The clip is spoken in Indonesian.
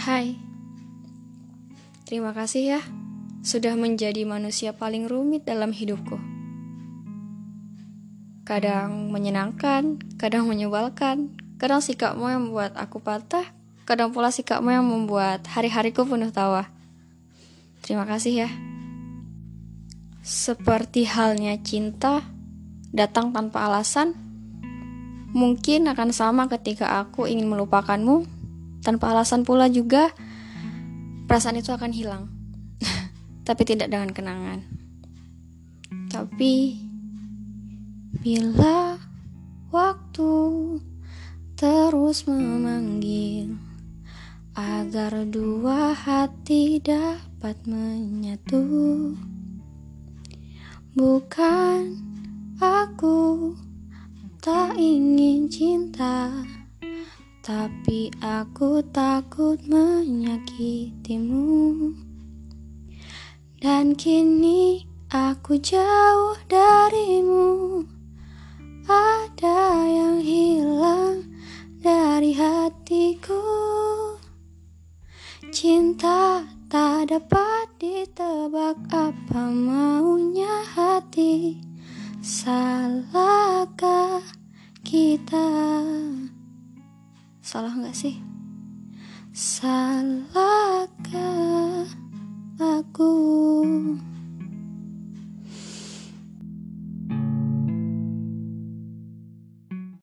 Hai, terima kasih ya sudah menjadi manusia paling rumit dalam hidupku. Kadang menyenangkan, kadang menyebalkan, kadang sikapmu yang membuat aku patah, kadang pula sikapmu yang membuat hari-hariku penuh tawa. Terima kasih ya. Seperti halnya cinta, datang tanpa alasan, mungkin akan sama ketika aku ingin melupakanmu tanpa alasan pula juga perasaan itu akan hilang. Tapi tidak dengan kenangan. Tapi bila waktu terus memanggil agar dua hati dapat menyatu. Bukan aku tak ingin cinta tapi aku takut menyakitimu. Dan kini aku jauh darimu. Ada yang hilang dari hatiku. Cinta tak dapat ditebak apa maunya hati? Salahkah kita Salah nggak sih? Salahkah